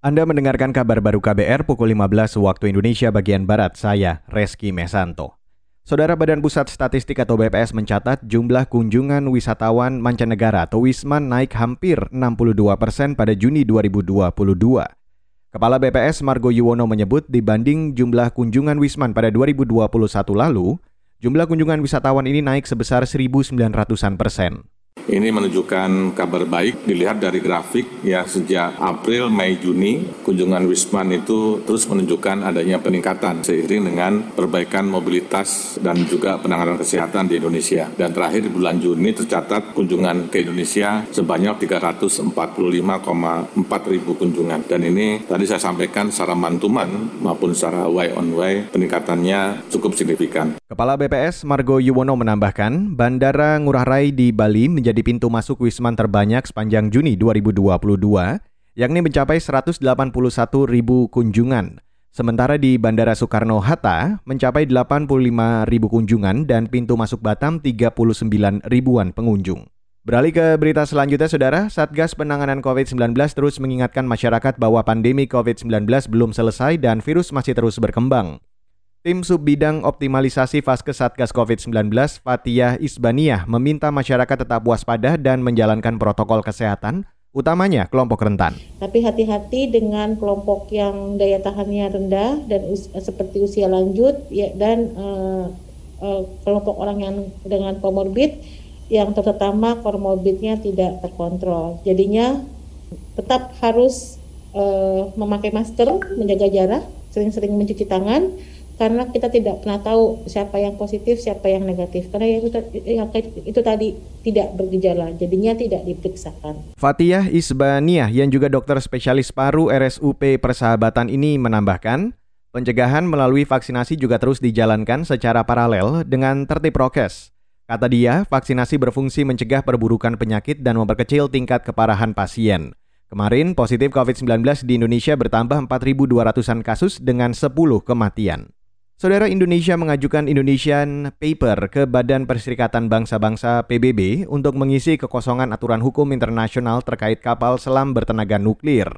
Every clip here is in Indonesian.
Anda mendengarkan kabar baru KBR pukul 15 waktu Indonesia bagian Barat, saya Reski Mesanto. Saudara Badan Pusat Statistik atau BPS mencatat jumlah kunjungan wisatawan mancanegara atau Wisman naik hampir 62 persen pada Juni 2022. Kepala BPS Margo Yuwono menyebut dibanding jumlah kunjungan Wisman pada 2021 lalu, jumlah kunjungan wisatawan ini naik sebesar 1.900-an persen. Ini menunjukkan kabar baik dilihat dari grafik ya sejak April, Mei, Juni kunjungan Wisman itu terus menunjukkan adanya peningkatan seiring dengan perbaikan mobilitas dan juga penanganan kesehatan di Indonesia. Dan terakhir di bulan Juni tercatat kunjungan ke Indonesia sebanyak 345,4 ribu kunjungan. Dan ini tadi saya sampaikan secara mantuman maupun secara way on way peningkatannya cukup signifikan. Kepala BPS Margo Yuwono menambahkan, Bandara Ngurah Rai di Bali menjadi pintu masuk Wisman terbanyak sepanjang Juni 2022, yakni mencapai 181 ribu kunjungan. Sementara di Bandara Soekarno-Hatta mencapai 85 ribu kunjungan dan pintu masuk Batam 39 ribuan pengunjung. Beralih ke berita selanjutnya, Saudara. Satgas Penanganan COVID-19 terus mengingatkan masyarakat bahwa pandemi COVID-19 belum selesai dan virus masih terus berkembang. Tim Subbidang Optimalisasi Vaskes Satgas COVID-19 Fatia Isbaniah meminta masyarakat tetap waspada dan menjalankan protokol kesehatan, utamanya kelompok rentan. Tapi hati-hati dengan kelompok yang daya tahannya rendah dan us seperti usia lanjut ya, dan uh, uh, kelompok orang yang dengan komorbid yang terutama komorbidnya tidak terkontrol. Jadinya tetap harus uh, memakai masker, menjaga jarak, sering-sering mencuci tangan karena kita tidak pernah tahu siapa yang positif, siapa yang negatif. Karena itu, yang itu tadi tidak bergejala, jadinya tidak diperiksakan. Fatihah Isbaniah yang juga dokter spesialis paru RSUP Persahabatan ini menambahkan, pencegahan melalui vaksinasi juga terus dijalankan secara paralel dengan tertib prokes. Kata dia, vaksinasi berfungsi mencegah perburukan penyakit dan memperkecil tingkat keparahan pasien. Kemarin, positif COVID-19 di Indonesia bertambah 4.200-an kasus dengan 10 kematian. Saudara Indonesia mengajukan Indonesian Paper ke Badan Perserikatan Bangsa-Bangsa PBB untuk mengisi kekosongan aturan hukum internasional terkait kapal selam bertenaga nuklir.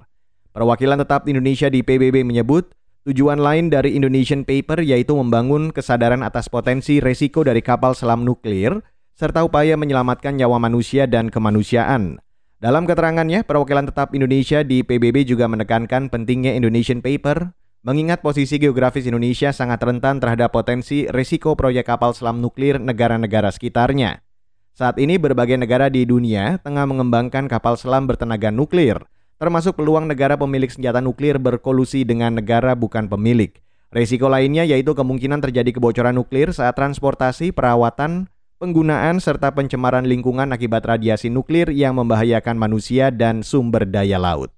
Perwakilan tetap Indonesia di PBB menyebut tujuan lain dari Indonesian Paper yaitu membangun kesadaran atas potensi resiko dari kapal selam nuklir serta upaya menyelamatkan nyawa manusia dan kemanusiaan. Dalam keterangannya, perwakilan tetap Indonesia di PBB juga menekankan pentingnya Indonesian Paper Mengingat posisi geografis Indonesia sangat rentan terhadap potensi risiko proyek kapal selam nuklir negara-negara sekitarnya. Saat ini berbagai negara di dunia tengah mengembangkan kapal selam bertenaga nuklir, termasuk peluang negara pemilik senjata nuklir berkolusi dengan negara bukan pemilik. Risiko lainnya yaitu kemungkinan terjadi kebocoran nuklir saat transportasi, perawatan, penggunaan, serta pencemaran lingkungan akibat radiasi nuklir yang membahayakan manusia dan sumber daya laut.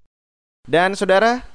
Dan saudara,